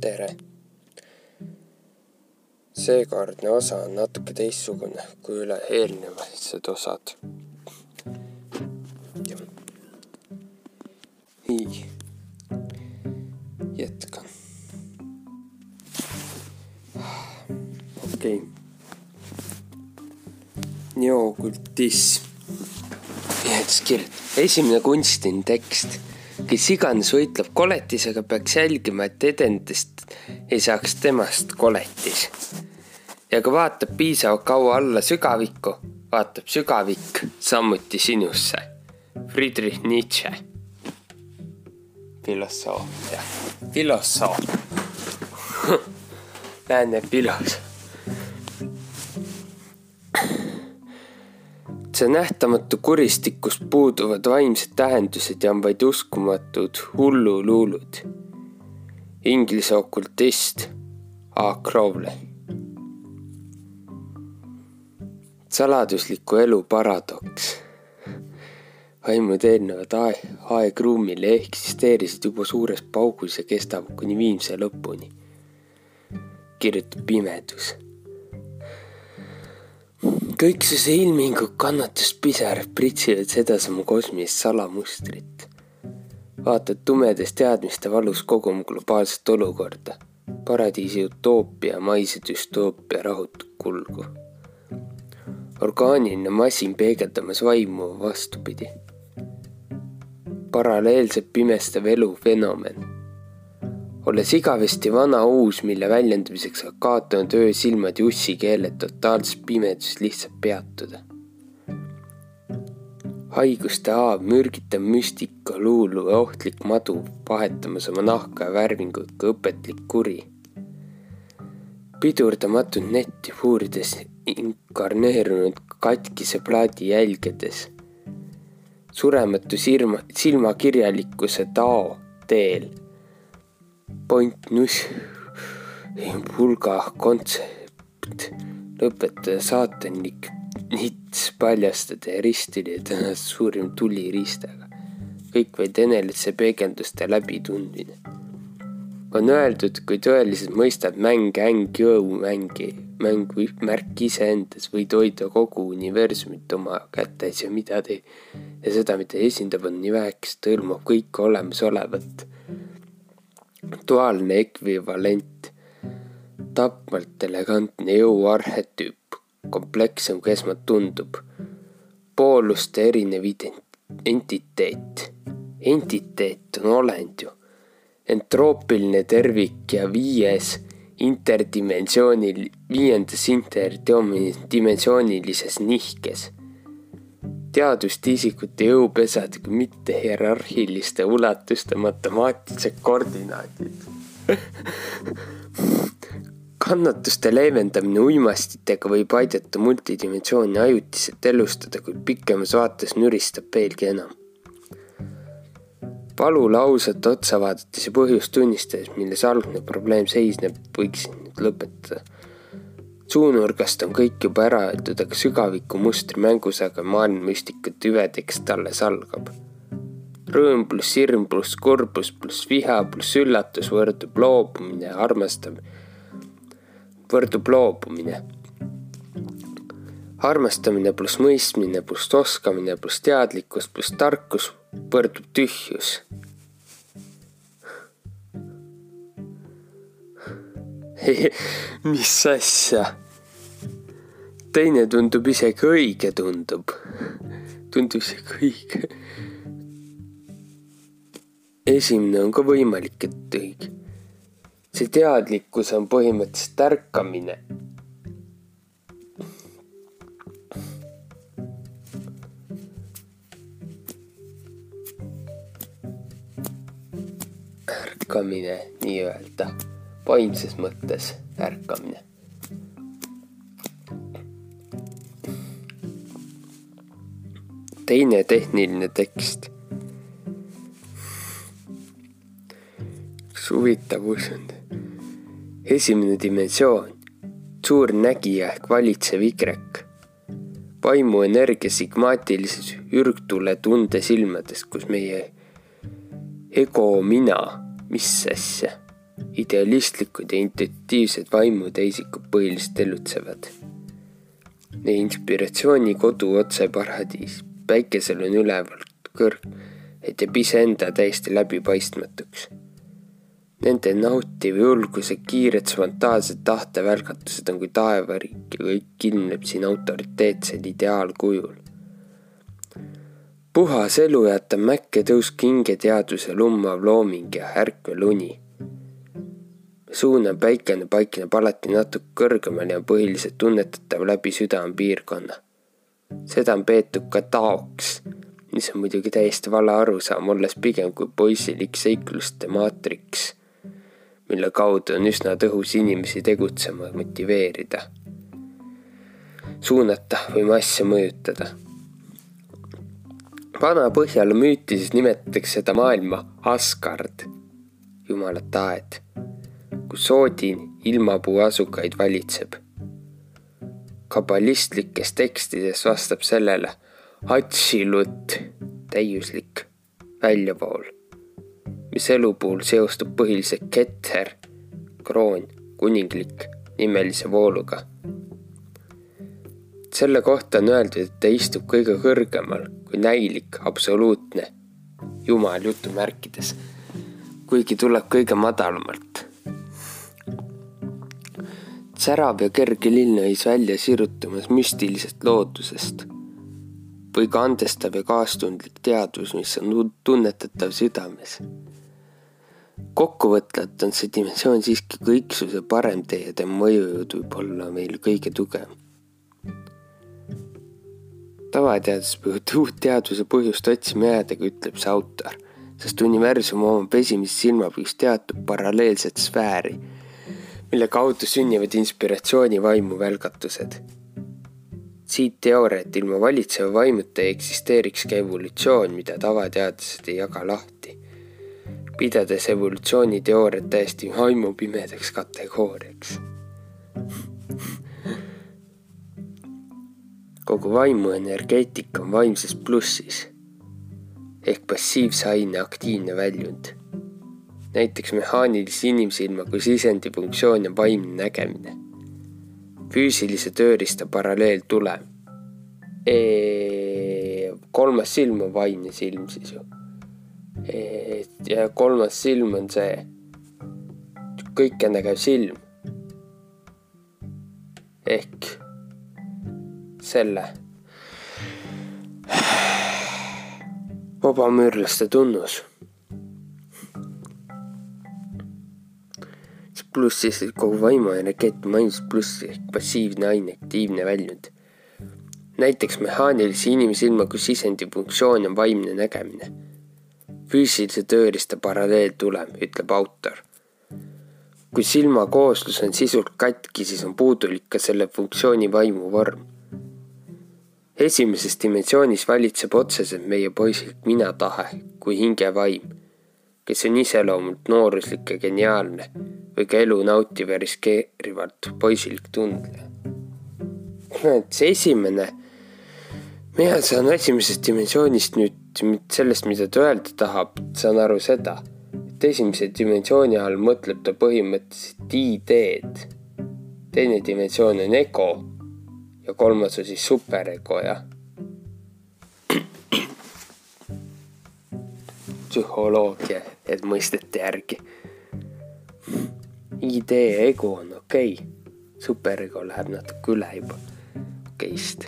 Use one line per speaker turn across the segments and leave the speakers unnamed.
tere! seekordne osa on natuke teistsugune kui üle eelnevad osad. nii, jätkan. okei okay.. neokultism. jätskirjad, esimene kunstiline tekst kes iganes võitleb koletisega, peaks jälgima, et edendist ei saaks temast koletis. ja kui vaatab piisavalt kaua alla sügavikku, vaatab sügavik samuti sinusse. Friedrich Nietzsche. filosoofia, filosoof Lääne filosoof. See nähtamatu kuristik, kus puuduvad vaimsed tähendused ja on vaid uskumatud hulluluulud. Inglise okultist A. Crowley. saladusliku elu paradoks. vaimud eelnevad aeg, aegruumile eksisteerisid juba suures paugus ja kestavad kuni viimse lõpuni. kirjutab pimedus kõiksuse ilmingud kannatus pisarad pritsivad sedasama kosmilist salamustrit. vaatad tumedas teadmiste valus kogum globaalset olukorda, paradiisi utoopia, maise düstoopia rahutut kulgu. orgaaniline masin peegeldamas vaimu vastupidi. paralleelselt pimestav elu fenomen olles igavesti vana uus, mille väljendamiseks on kaotanud öösilmad ja ussikeeled totaalses pimeduses lihtsalt peatuda. haiguste haav, mürgitav müstika, luulu ja ohtlik madu vahetamas oma nahka ja värvingut kui õpetlik kuri. pidurdamatult netti puurides inkarneerunud katkise plaadi jälgedes. surematu silma, silmakirjalikkuse tao teel point nuss, pulga kontsept, lõpetaja saatanlik nits paljastada ja ristida tänast suurim tuliriistaga. kõik vaid enelise peegelduste läbitundmine. on öeldud, kui tõeliselt mõistab mäng äng jõumängi, mäng võib märk iseendas, võid hoida kogu universumit oma kätes ja mida te ja seda, mida esindab, on nii vähekest, hõlmab kõike olemasolevat duaalne ekvivalent, tapmalt elegantne jõuarhetüüp, komplekssem kui esmalt tundub, pooluste erinev entiteet, entiteet on olend ju, entroopiline tervik ja viies interdimensioonil, viiendas interdimensioonilises nihkes teaduste isikute jõupesad kui mitte hierarhiliste ulatuste matemaatilised koordinaadid kannatuste leevendamine uimastitega võib aidata multidimensiooni ajutiselt elustada, kuid pikemas vaates nüristab veelgi enam. valule ausalt otsa vaadates ja põhjust tunnistades, milles algne probleem seisneb, võiksin nüüd lõpetada suunurgast on kõik juba ära öeldud, aga sügaviku mustri mängus aga maailmamüstika tüvetekst alles algab. rõõm pluss hirm pluss kurbus pluss viha pluss üllatus võrdub loobumine, armastamine, võrdub loobumine. armastamine pluss mõistmine pluss oskamine pluss teadlikkus pluss tarkus võrdub tühjus mis asja? teine tundub isegi õige, tundub. tundub isegi õige. esimene on ka võimalik, et õige. see teadlikkus on põhimõtteliselt ärkamine. ärkamine nii-öelda vaimses mõttes ärkamine. teine tehniline tekst. üks huvitav usund. esimene dimensioon, suur nägija ehk valitsev Y vaimuenergia sigmaatilises ürgtule tunde silmades, kus meie ego mina, mis asja idealistlikud ja intuitiivsed vaimuteisikud põhiliselt tegutsevad. Neie inspiratsiooni kodu otse paradiis, päikesel on ülevalt kõrg, et jääb iseenda täiesti läbipaistmatuks. Nende nautiv julguse kiired spontaansed tahtevälgatused on kui taevariik ja kõik ilmneb siin autoriteetsel ideaalkujul. puhas elu jätab mäkke tõusk hingeteaduse lummav looming ja ärkvel uni suunav päikene paikneb alati natuke kõrgemal ja põhiliselt tunnetatav läbi südamepiirkonna. seda on peetud ka taoks, mis on muidugi täiesti vale arusaam, olles pigem kui poisilik seikluste maatriks, mille kaudu on üsna tõhus inimesi tegutsema motiveerida, suunata või masse mõjutada. Vana Põhjala müütises nimetatakse seda maailma Asgard, jumalate aed kus Oodin ilmapuu asukaid valitseb. kabalistlikes tekstides vastab sellele Hatsilut täiuslik väljavool, mis elu puhul seostub põhiliselt keter, kroon, kuninglik nimelise vooluga. selle kohta on öeldud, et ta istub kõige kõrgemal kui näilik, absoluutne jumal jutumärkides, kuigi tuleb kõige madalamalt särav ja kerge lill näis välja sirutamas müstilisest loodusest või ka andestav ja kaastundlik teadvus, mis on tunnetatav südames. kokkuvõtvalt on see dimensioon siiski kõiksuse parem tee ja tema mõjujõud võib olla meil kõige tugevam. tavateadus peab uut teadvuse põhjust otsima jäädagi, ütleb see autor, sest universum omab esimest silmapilgust teatud paralleelset sfääri mille kaudu sünnivad inspiratsiooni vaimu välgatused. siit teooria, et ilma valitseva vaimuta ei eksisteeriks ka evolutsioon, mida tavateadlased ei jaga lahti, pidades evolutsiooniteooriat täiesti vaimupimedaks kategooriaks. Kogu vaimu energeetika on vaimses plussis. Ehk passiivse aine aktiivne väljund näiteks mehaanilise inimsilma kui sisendi funktsioon ja vaimne nägemine. füüsilise tööriista paralleeltulem. kolmas silm on vaimne silm siis ju. ja kolmas silm on see kõikenägev silm. ehk selle vabamüürlaste tunnus pluss siis kogu vaimuenergeetika mainis pluss ehk passiivne aine, aktiivne väljund. näiteks mehaanilise inimsilma kui sisendi funktsioon on vaimne nägemine. füüsilise tööriista paralleeltulem, ütleb autor. kui silma kooslus on sisult katki, siis on puudulik ka selle funktsiooni vaimuvorm. esimeses dimensioonis valitseb otseselt meie poisilik mina tahe kui hingevaim, kes on iseloomult nooruslik ja geniaalne või ka elu nautiv ja riskeerivalt poisilik tundle. et see esimene, mina saan esimesest dimensioonist nüüd sellest, mida ta öelda tahab, saan aru seda, et esimese dimensiooni all mõtleb ta põhimõtteliselt ideed. teine dimensioon on ego ja kolmas on siis superego ja psühholoogia, et mõistete järgi idee ego on okei okay., superego läheb natuke üle juba okeist.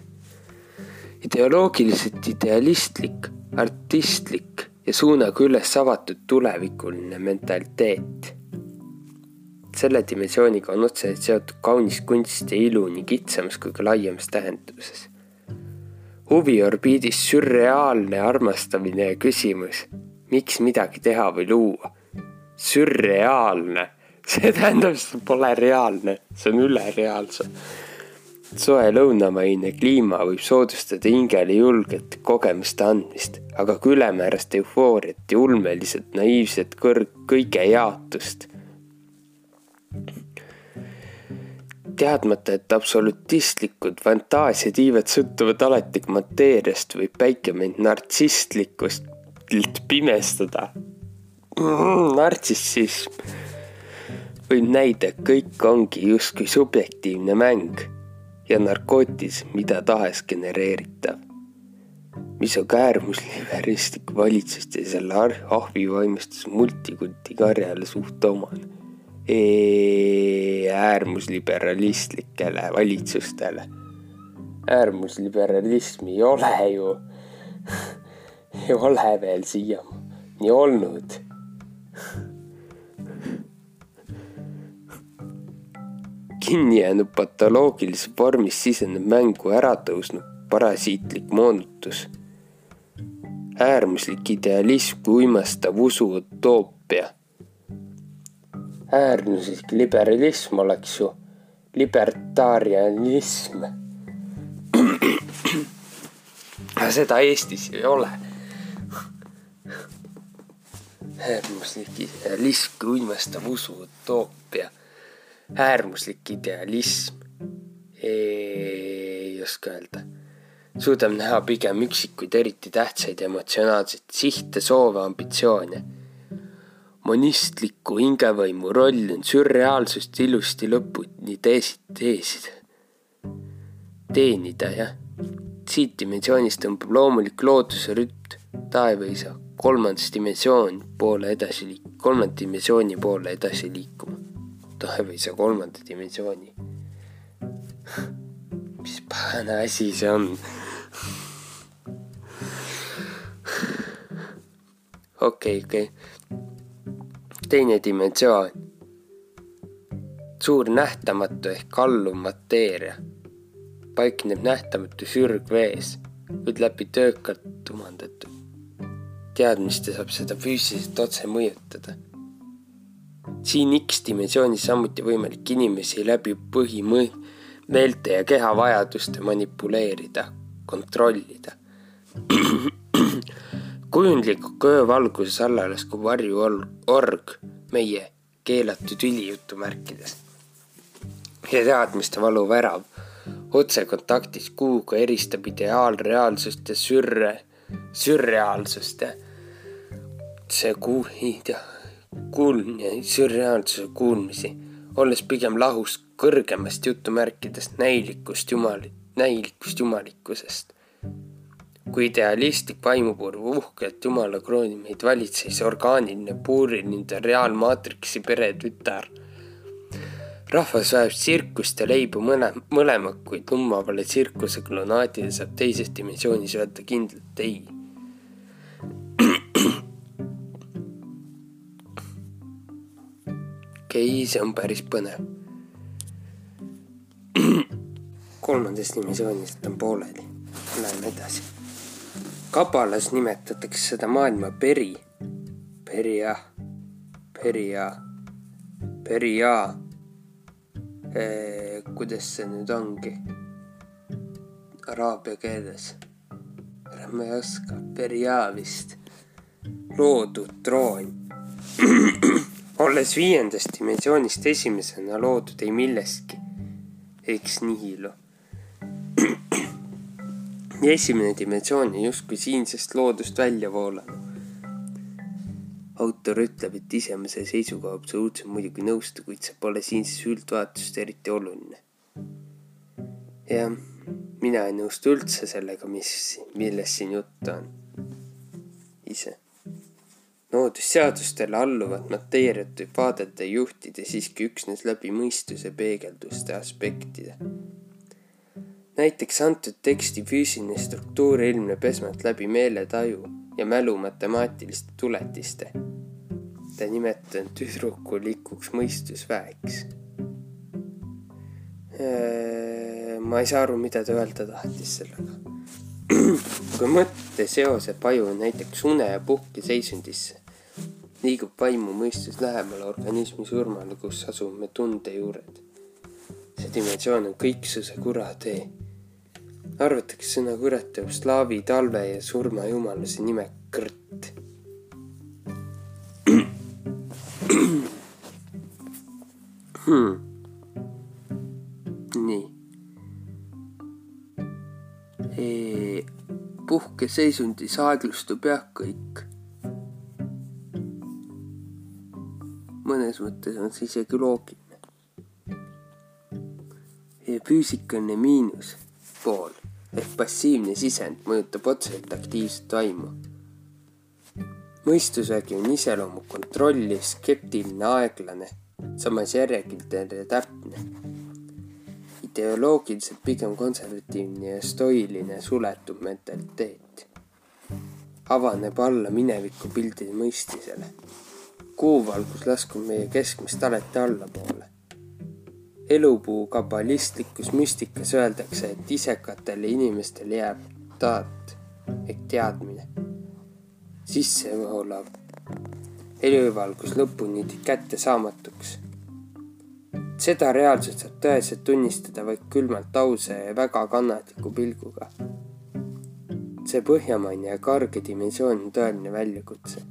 ideoloogiliselt idealistlik, artistlik ja suunaga üles avatud tulevikuline mentaliteet. selle dimensiooniga on otseselt seotud kaunis kunst ja ilu nii kitsamas kui ka laiemas tähenduses. huviorbiidis sürreaalne armastamine ja küsimus, miks midagi teha või luua. sürreaalne see tähendab, see pole reaalne, see on ülereaalse. soe lõunamaine kliima võib soodustada hingele julget kogemuste andmist, aga ka ülemäärast eufooriat ja ulmeliselt naiivset kõrg-, kõige jaotust. teadmata, et absolutistlikud fantaasiatiivad sõltuvad alati mateeriast, võib päike meid nartsistlikust pimestada mm,. nartsissism võib näida, kõik ongi justkui subjektiivne mäng ja narkootis mida tahes genereeritav. mis on ka äärmusliberistlik valitsuste ja selle ahvivaimustus multikulti karjale suht omane äärmusliberalistlikele valitsustele. äärmusliberalismi ei ole ju ei ole veel siiamaani olnud kinni jäänud patoloogilises vormis siseneb mängu ära tõusnud parasiitlik moonutus. äärmuslik idealism kui uimestav usu utoopia. äärmuslik liberalism oleks ju libertarianism. seda Eestis ei ole. Äärmuslik idealism kui uimestav usu utoopia äärmuslik idealism. ei oska öelda. suudab näha pigem üksikuid eriti tähtsaid emotsionaalseid sihte, soove, ambitsioone. monistliku hingevõimu roll on sürreaalsust ilusti lõpuni teesid, teesid, teenida, jah. siit dimensioonist tõmbab loomulik looduse rütm taevaisa kolmandas dimensioon poole edasi liik-, kolmanda dimensiooni poole edasi liikuma taevaisa kolmanda dimensiooni. mis pahane asi see on? okei okay,, okei okay.. teine dimensioon. suur nähtamatu ehk alluv mateeria paikneb nähtamatu sürgvees, kuid läbi töökalt tumandatud. Teadmiste saab seda füüsiliselt otse mõjutada siin X-dimensioonis samuti võimalik inimesi läbi põhimõ-, meelte ja keha vajaduste manipuleerida, kontrollida. kujundliku köövalguses alla laskuv varjuorg, meie keelatud üli jutumärkides. ja teadmiste valuv värav otsekontaktis kuuga eristab ideaalreaalsust ja sürre, sürreaalsust see kuu, ei tea kuuln ja sürreaalsuse kuulmisi, olles pigem lahus kõrgemast jutumärkidest näilikust jumal, näilikust jumalikkusest. kui idealistlik vaimupurv uhkelt jumala krooni meid valitses orgaaniline puuriline reaalmaatriksi peretütar. Rahvas vajab tsirkust ja leiba mõle, mõlemat, kuid lummavale tsirkuse klonaadile saab teises dimensioonis öelda kindlalt ei okei see on päris põnev. kolmandas dimensioonis on pooleli, läheme edasi. kabalas nimetatakse seda maailma peri, peria, peria, peria. Kuidas see nüüd ongi? araabia keeles. ma ei oska, peria vist. loodud troon olles viiendast dimensioonist esimesena loodud ei millestki, eks nihilo. esimene dimensioon on justkui siinsest loodust välja voolanud. Autor ütleb, et isemise seisuga absoluutselt muidugi nõustu, kuid see pole siinses üldvaatust eriti oluline. jah, mina ei nõustu üldse sellega, mis, millest siin juttu on. ise loodusseadustele alluvat mateeriat võib vaadelda ja juhtida siiski üksnes läbi mõistuse peegelduste aspektide. näiteks antud teksti füüsiline struktuur ilmneb esmalt läbi meeletaju ja mälu matemaatiliste tuletiste. Ta nimetab tüdrukulikuks mõistusväeks. Äh, ma ei saa aru, mida ta öelda tahtis sellega. kui mõtteseosed vajuvad näiteks une ja puhke seisundisse, liigub vaimu mõistus lähemale organismi surmale, kus asume tunde juured. see dimensioon on kõiksuse kuratee. arvatakse sõna kurat teeb slaavi talve ja surma jumalase nime kõrt. Hmm. nii. puhkeseisundis aeglustub jah kõik mõnes mõttes on see isegi loogiline. füüsikaline miinus pool ehk passiivne sisend mõjutab otseselt aktiivset vaimu. Mõistusvägi on iseloomu kontrolliv, skeptiline, aeglane, samas järjekindel ja täpne. ideoloogiliselt pigem konservatiivne ja stoiline suletud mentaliteet avaneb alla mineviku pildide mõistisele. kuuvalgus laskub meie keskmist alati allapoole. elupuu kabalistlikus müstikas öeldakse, et isekatele inimestele jääb taat ehk teadmine. Sissevoolav eluvalgus lõpuni kättesaamatuks. seda reaalsust saab tõeliselt tunnistada vaid külmalt ausa ja väga kannatliku pilguga see põhjamaine ja karge dimensioon on tõeline väljakutse.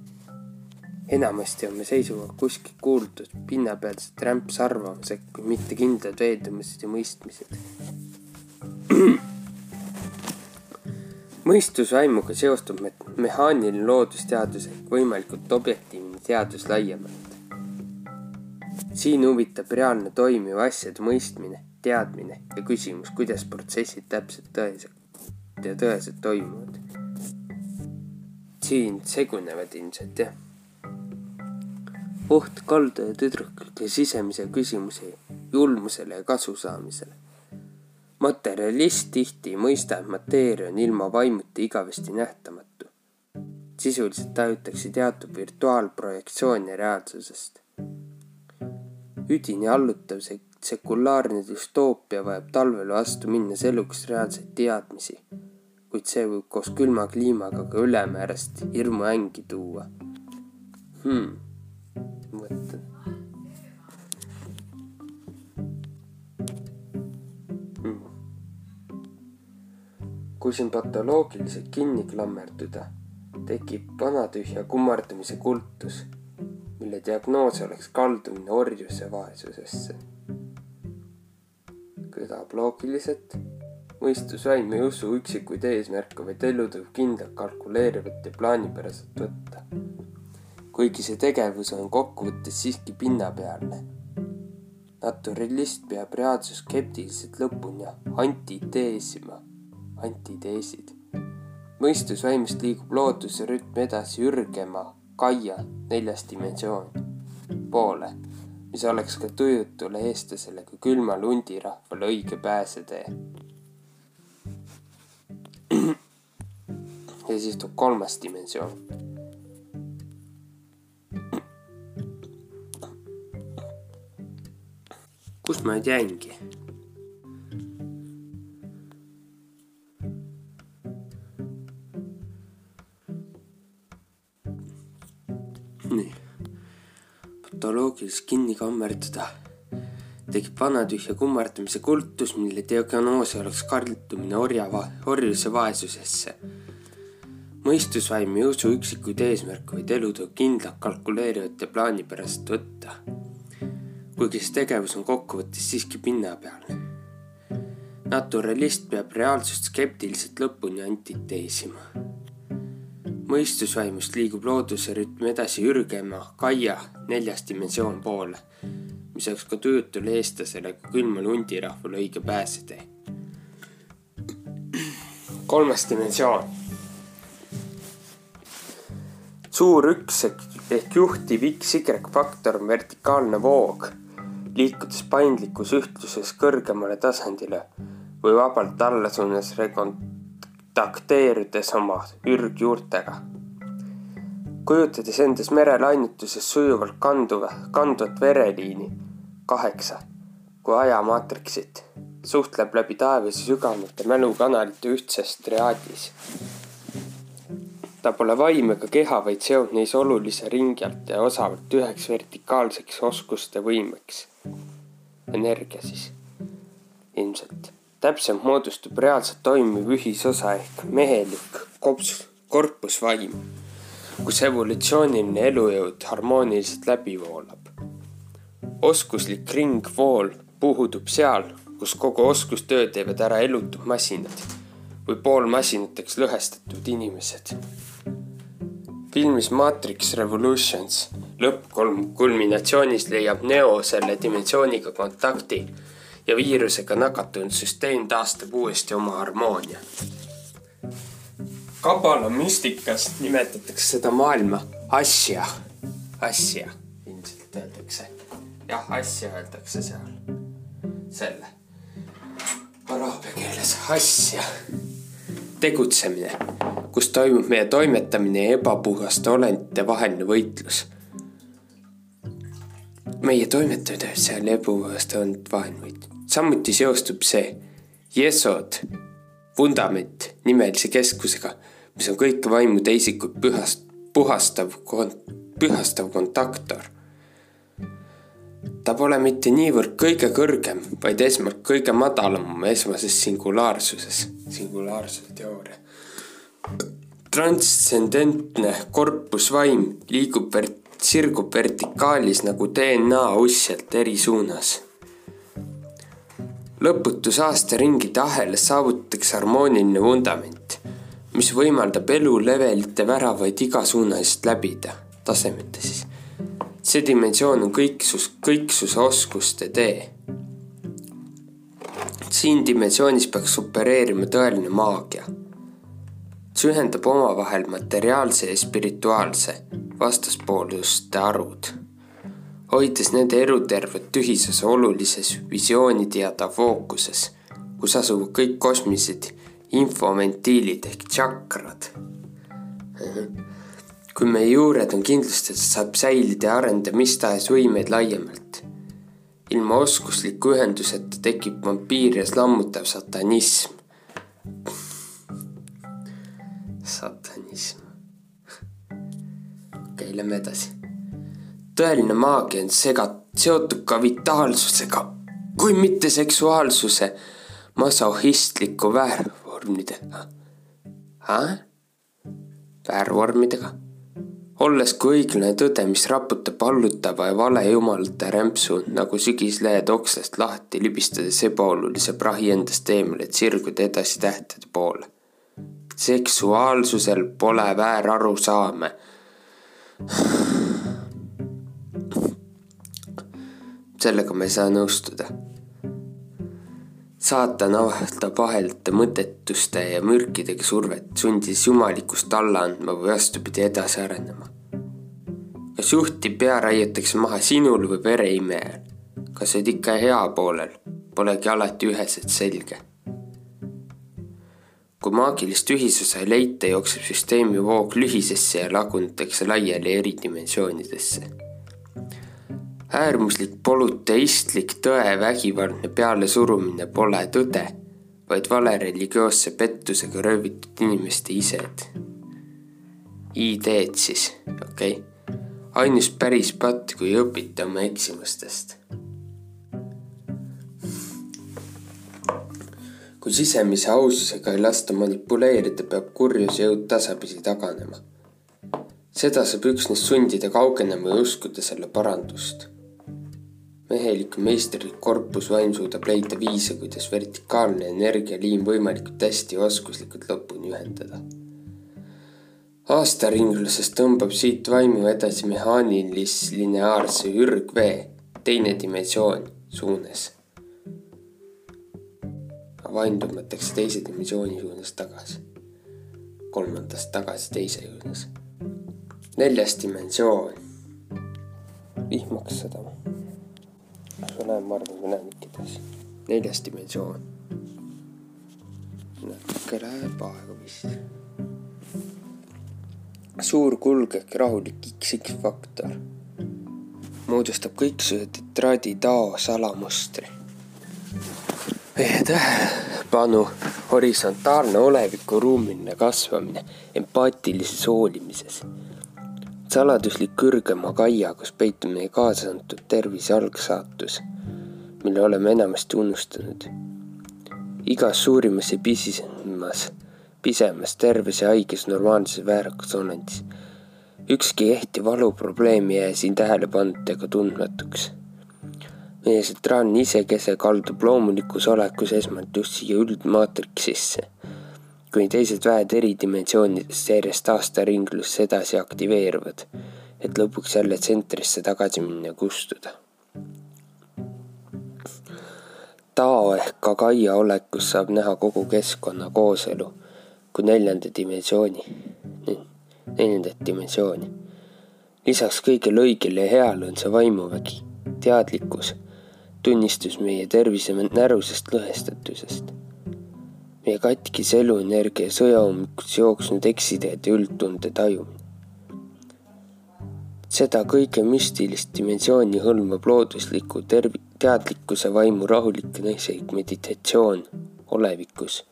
enamasti on me seisukohal kuskilt kuuldud pinnapealsed rämpsarvamused, kui mitte kindlad veendumused ja mõistmised. mõistusvaimuga seostub me mehaaniline loodusteadus ehk võimalikult objektiivne teadus laiemalt. siin huvitab reaalne toimiva asjade mõistmine, teadmine ja küsimus, kuidas protsessid täpselt tõeliselt ja tõeliselt toimuvad. siin segunevad ilmselt jah. oht kalda ja tüdrukute sisemise küsimuse julmusele ja kasu saamisele. Materjalist tihti ei mõista, et mateeria on ilma vaimuta igavesti nähtamatu. sisuliselt tajutakse teatud virtuaalprojektsiooni reaalsusest. üdini allutav see sekulaarne düstoopia vajab talvele vastu minnes eluks reaalseid teadmisi kuid see võib koos külma kliimaga ka ülemäärast hirmu ängi tuua hmm.. mõtlen kui siin patoloogiliselt kinni klammerduda, tekib vanatühja kummardamise kultus, mille diagnoos oleks kaldumine orjuse vaesusesse. kõlab loogiliselt mõistusvaim ei usu üksikuid eesmärke, vaid ellu tuleb kindlalt kalkuleerivat ja plaanipäraselt võtta. kuigi see tegevus on kokkuvõttes siiski pinnapealne. naturalist peab reaalsust skeptiliselt lõpuni antiteesima, antiteesid. mõistusvaimust liigub looduse rütm edasi ürgema Kaia neljas dimensioon poole, mis oleks ka tujutule eestlasele kui külmale hundirahvale õige pääsetee ja siis tuleb kolmas dimensioon. kus ma nüüd jäingi? Nii, patoloogiliselt kinni kammerduda tekib vanatühja kummardamise kultus, mille diagnoos oleks kaldumine orja, orjuse vaesusesse mõistusvaim ei usu üksikuid eesmärke, vaid elu tuleb kindlalt kalkuleerivat ja plaanipärast võtta. kuigi see tegevus on kokkuvõttes siiski pinnapealne. naturalist peab reaalsust skeptiliselt lõpuni antiteesima. Mõistusvaimust liigub looduse rütm edasi ürgema Kaia neljas dimensioon poole, mis oleks ka töötule eestlasele kui külmale hundirahvale õige pääsetee. kolmas dimensioon suur üks ehk juhtiv XY faktor on vertikaalne voog, liikudes paindlikus ühtluses kõrgemale tasandile või vabalt allasuunas rekontakteerudes oma ürgjuurtega. kujutades endas merelainetuses sujuvalt kanduva, kandvat vereliini kaheksa kui ajamaatriksit, suhtleb läbi taevase sügavamate mälukanalite ühtses triaadis ta pole vaim ega keha, vaid seob neis olulise ringjalt ja osavalt üheks vertikaalseks oskuste võimeks. energia siis, ilmselt. Täpselt moodustub reaalselt toimiv ühisosa ehk mehelik kops, korpusvaim, kus evolutsiooniline elujõud harmooniliselt läbi voolab. oskuslik ringvool puhudub seal, kus kogu oskustöö teevad ära elutud masinad või poolmasinateks lõhestatud inimesed filmis Matrix Revolutions lõppkolm kulminatsioonis leiab Neo selle dimensiooniga kontakti ja viirusega nakatunud süsteem taastab uuesti oma harmoonia. kabala müstikas nimetatakse seda maailma asja, asja ilmselt öeldakse. jah, asja öeldakse seal, selle araabia keeles asja. tegutsemine, kus toimub meie toimetamine ja ebapuhaste olendite vaheline võitlus meie seal ebapuhaste olendite vaheline võitlus samuti seostub see Jesod, vundament nimelise keskusega, mis on kõiki vaimu teisikuid pühast, puhastav, pühastav kontaktor. ta pole mitte niivõrd kõige kõrgem, vaid esmalt kõige madalam esmases singulaarsuses, singulaarsuse teooria. transtsendentne korpusvaim liigub vert-, sirgub vertikaalis nagu DNA ussjalt eri suunas lõputus aastaringide ahelas saavutatakse harmooniline vundament, mis võimaldab elulevelite väravaid igasuunaliselt läbida, tasemete siis. see dimensioon on kõiksus, kõiksuse oskuste tee. siin dimensioonis peaks opereerima tõeline maagia. See ühendab omavahel materiaalse ja spirituaalse vastaspooluste arvud hoides nende elutervet tühisuse olulises visiooniteada fookuses, kus asuvad kõik kosmilised infoventiilid ehk tšakrad. kui meie juured on kindlustatud, saab säilida ja arendada mis tahes võimeid laiemalt. ilma oskusliku ühenduseta tekib vampiirias lammutav satanism. Satanism. okei okay,, lähme edasi tõeline maagia on sega-, seotud ka vitaalsusega, kui mitte seksuaalsuse masohhistliku väärvormidega. väärvormidega? olles kui õiglane tõde, mis raputab allutava ja vale jumalate rämpsu nagu sügislehed okslast lahti, libistades ebaolulise prahi endast eemale, et sirguda edasi tähtede poole. Seksuaalsusel pole väärarusaame sellega ma ei saa nõustuda. saatan avaldab ahelate mõttetuste ja mürkidega survet, sundides jumalikust alla andma või vastupidi edasi arenema. kas juhti pea raiutakse maha sinul või vereimejal? kas oled ikka hea poolel? Polegi alati üheselt selge. Kui maagilist ühisosa ei leita, jookseb süsteemi voog lühisesse ja lagunetakse laiali eri dimensioonidesse äärmuslik polüteistlik tõe vägivaldne pealesurumine pole tõde, vaid vale religioosse pettusega röövitud inimeste ised. ideed siis, okei okay.. ainus päris patt, kui õpite oma eksimustest. Kui sisemise aususega ei lasta manipuleerida, peab kurjuse jõud tasapisi taganema. seda saab üksnes sundida kaugenema ja uskuda selle parandust mehelik meisterlik korpusvaim suudab leida viise, kuidas vertikaalne energialiin võimalikult hästi ja oskuslikult lõpuni ühendada. aastaringluses tõmbab siit vaimu edasi mehaanilis-lineaarse ürgvee, teine dimensioon suunas. Vaim tõmmatakse teise dimensiooni suunas tagasi, kolmandast tagasi teise suunas. neljas dimensioon, vihmaks seda ma näen, ma arvan, ma näen ikkides. neljas dimensioon. natuke läheb aega vist. suur kulgek rahulik XX faktor moodustab kõiksuguse tetraadi tao salamustri. Tähelepanu horisontaalne oleviku ruumiline kasvamine empaatilises hoolimises saladuslik kõrgema kaia, kus peitub meie kaasa antud tervise algsaatus, mille oleme enamasti unustanud. igas suurimas ja pisisemas, pisemas, terves ja haiges normaalses väärakas olendis. ükski ehti valuprobleem ei jää siin tähelepanuta ega tundmatuks. Meie tsentraalne isekese kaldub loomulikus olekus esmalt just siia üldmaatriksisse kuni teised väed eri dimensioonidest järjest aastaringlusse edasi aktiveeruvad et lõpuks jälle tsentrisse tagasi minna ja kustuda. Tao ehk Kagaia olekus saab näha kogu keskkonna kooselu kui neljanda dimensiooni, neljandat dimensiooni. lisaks kõigele õigele ja heale on see vaimuvägi, teadlikkus, tunnistus meie tervise närusest lõhestatusest. meie katkis eluenergia sõjaummikus jooksnud eksiteed ja üldtunde tajumine seda kõige müstilist dimensiooni hõlmab loodusliku terv-, teadlikkuse vaimu rahulik ja naislik meditatsioon olevikus.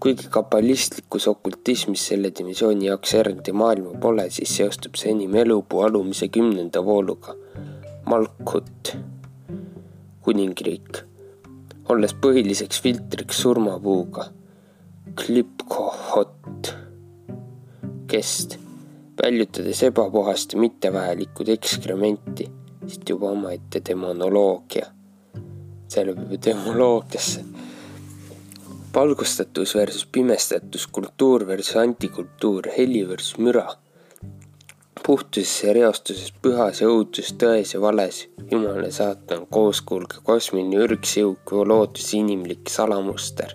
kuigi kabalistlikus okultismis selle dimensiooni jaoks eraldi maailma pole, siis seostub see enim elupuu alumise kümnenda vooluga, Malkut, kuningriik, olles põhiliseks filtriks surmapuuga, Klipkohot, kest väljutades ebapuhast ja mittevajalikku ekskrementi, siit juba omaette demonoloogia. see läheb juba demoloogiasse. valgustatus versus pimestatus, kultuur versus antikultuur, heli versus müra. Puhtuses ja reostuses, pühas ja õudus, tões ja vales, jumala saatan, kooskuulge, kosmiline ürgsjõuk, lootus, inimlik salamuster.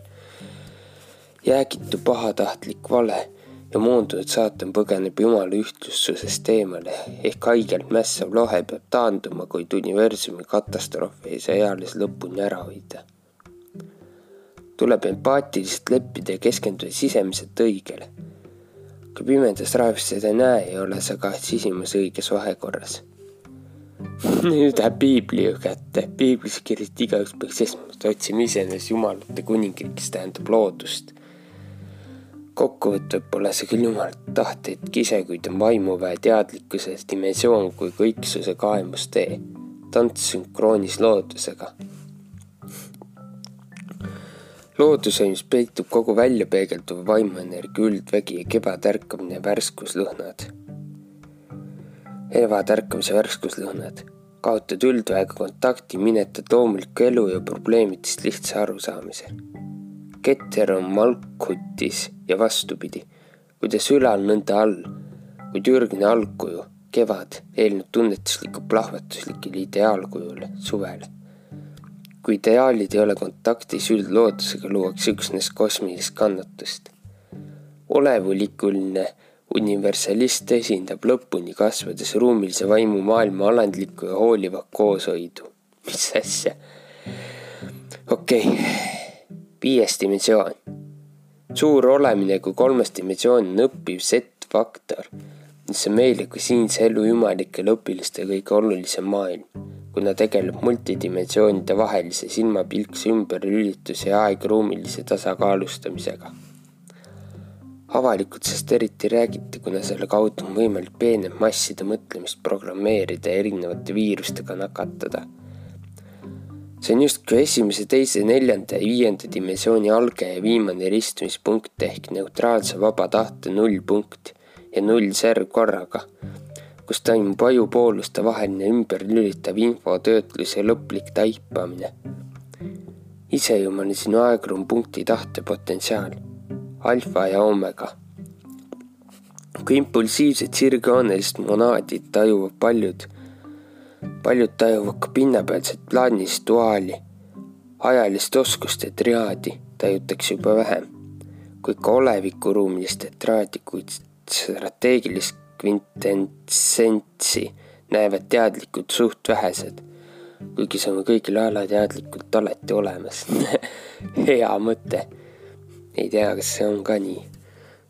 jäägitu pahatahtlik vale ja moondunud saatan põgeneb Jumala ühtlustusest eemale ehk haigelt mässav lohe peab taanduma, kuid universumi katastroofi ei saa eales lõpuni ära hoida. tuleb empaatiliselt leppida ja keskenduda sisemiselt õigele. Kui pimedas raevis seda ei näe, ei ole sa ka sisimas õiges vahekorras. nüüd läheb piibli ju kätte, piiblis kirjas, et igaüks peaks esmalt otsima iseenesest jumalate kuningriigis tähendab loodust kokkuvõtvalt pole see küll jumal tahteid kise, kuid on vaimuväe teadlikkuse dimensioon kui kõiksuse kaemustee, tants sünkroonis loodusega. Looduse, mis peitub kogu välja peegelduv vaimuenergia üldvägi ja kevadärkamine värskuslõhnad. kevadärkamise värskuslõhnad, kaotad üldväega kontakti, minetad loomulikku elu ja probleemidest lihtsa arusaamise keter on malkutis ja vastupidi, kuidas ülal, nõnda all, kuid ürgne algkuju, kevad, eelneb tunnetusliku plahvatuslikule ideaalkujule, suvele. Kui ideaalid ei ole kontaktis üldloodusega, luuakse üksnes kosmilist kannatust. olevulikuline universalist esindab lõpuni kasvades ruumilise vaimu maailma alandlikku ja hoolivat kooshoidu. mis asja? okei okay viies dimensioon. suur olemine kui kolmes dimensioon on õppiv set-faktor, mis on meile kui siinse elu jumalikele õpilastele kõige olulisem maailm, kuna tegeleb multidimensioonide vahelise silmapilkse ümberlülituse ja aegruumilise tasakaalustamisega. avalikult sellest eriti räägiti, kuna selle kaudu on võimalik peenemasside mõtlemist programmeerida ja erinevate viirustega nakatada see on justkui esimese, teise, neljanda ja viienda dimensiooni alge ja viimane ristumispunkt ehk neutraalse vaba tahte nullpunkt ja nullserv korraga, kus toimub ajupooluste vaheline ümberlülitav infotöötlus ja lõplik taipamine. isejumal on sinu aegruum punkti tahte alfa ja omega. kui impulsiivsed sirgjoonelised monaadid tajuvad paljud paljud tajuvad ka pinnapealset plaanilist duaali. ajalist oskuste triaadi tajutakse juba vähem, kuid ka olevikuruumilist tetraadi, kuid strateegilist kvintessentsi näevad teadlikud suht vähesed. kuigi see on kõigil alateadlikult alati olemas hea mõte. ei tea, kas see on ka nii.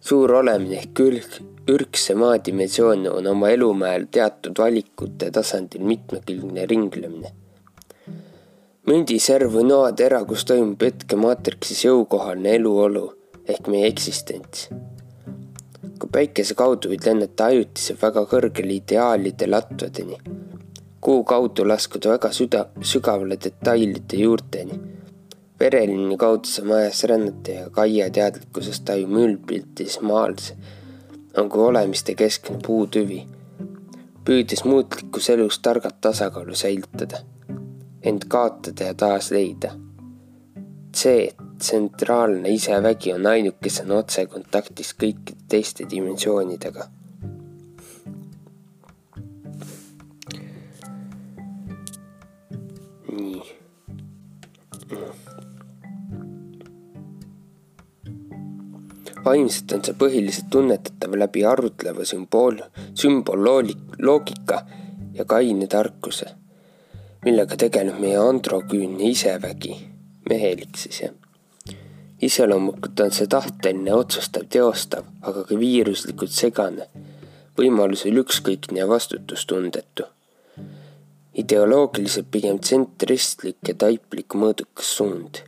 suur olemine ehk külg ürgse maadimensioon on oma elumäel teatud valikute tasandil mitmekülgne ringlemine. mündiserv või noatera, kus toimub hetkemaatriksis jõukohane eluolu ehk meie eksistents. Päikese kaudu võid lennata ajutiselt väga kõrgele ideaalide latvadeni, kuu kaudu laskuda väga süda, sügavale detailide juurteni vereliini kaudu saame ajas rännata ja Kaia teadlikkusest tajume üldpiltis maalse kui olemiste keskne puutüvi, püüdes muutlikus elus targalt tasakaalu säilitada, end kaotada ja taas leida. C tsentraalne isevägi on ainukesena otsekontaktis kõikide teiste dimensioonidega. nii. vaimselt on see põhiliselt tunnetatav läbi arutleva sümbool, sümboloolik-, loogika ja kaine tarkuse, millega tegeleb meie androküünne isevägi mehelik siis jah. iseloomulikult on see tahteline, otsustav, teostav, aga ka viiruslikult segane, võimalusel ükskõikne ja vastutustundetu ideoloogiliselt pigem tsentristlik ja taiplik mõõdukas suund.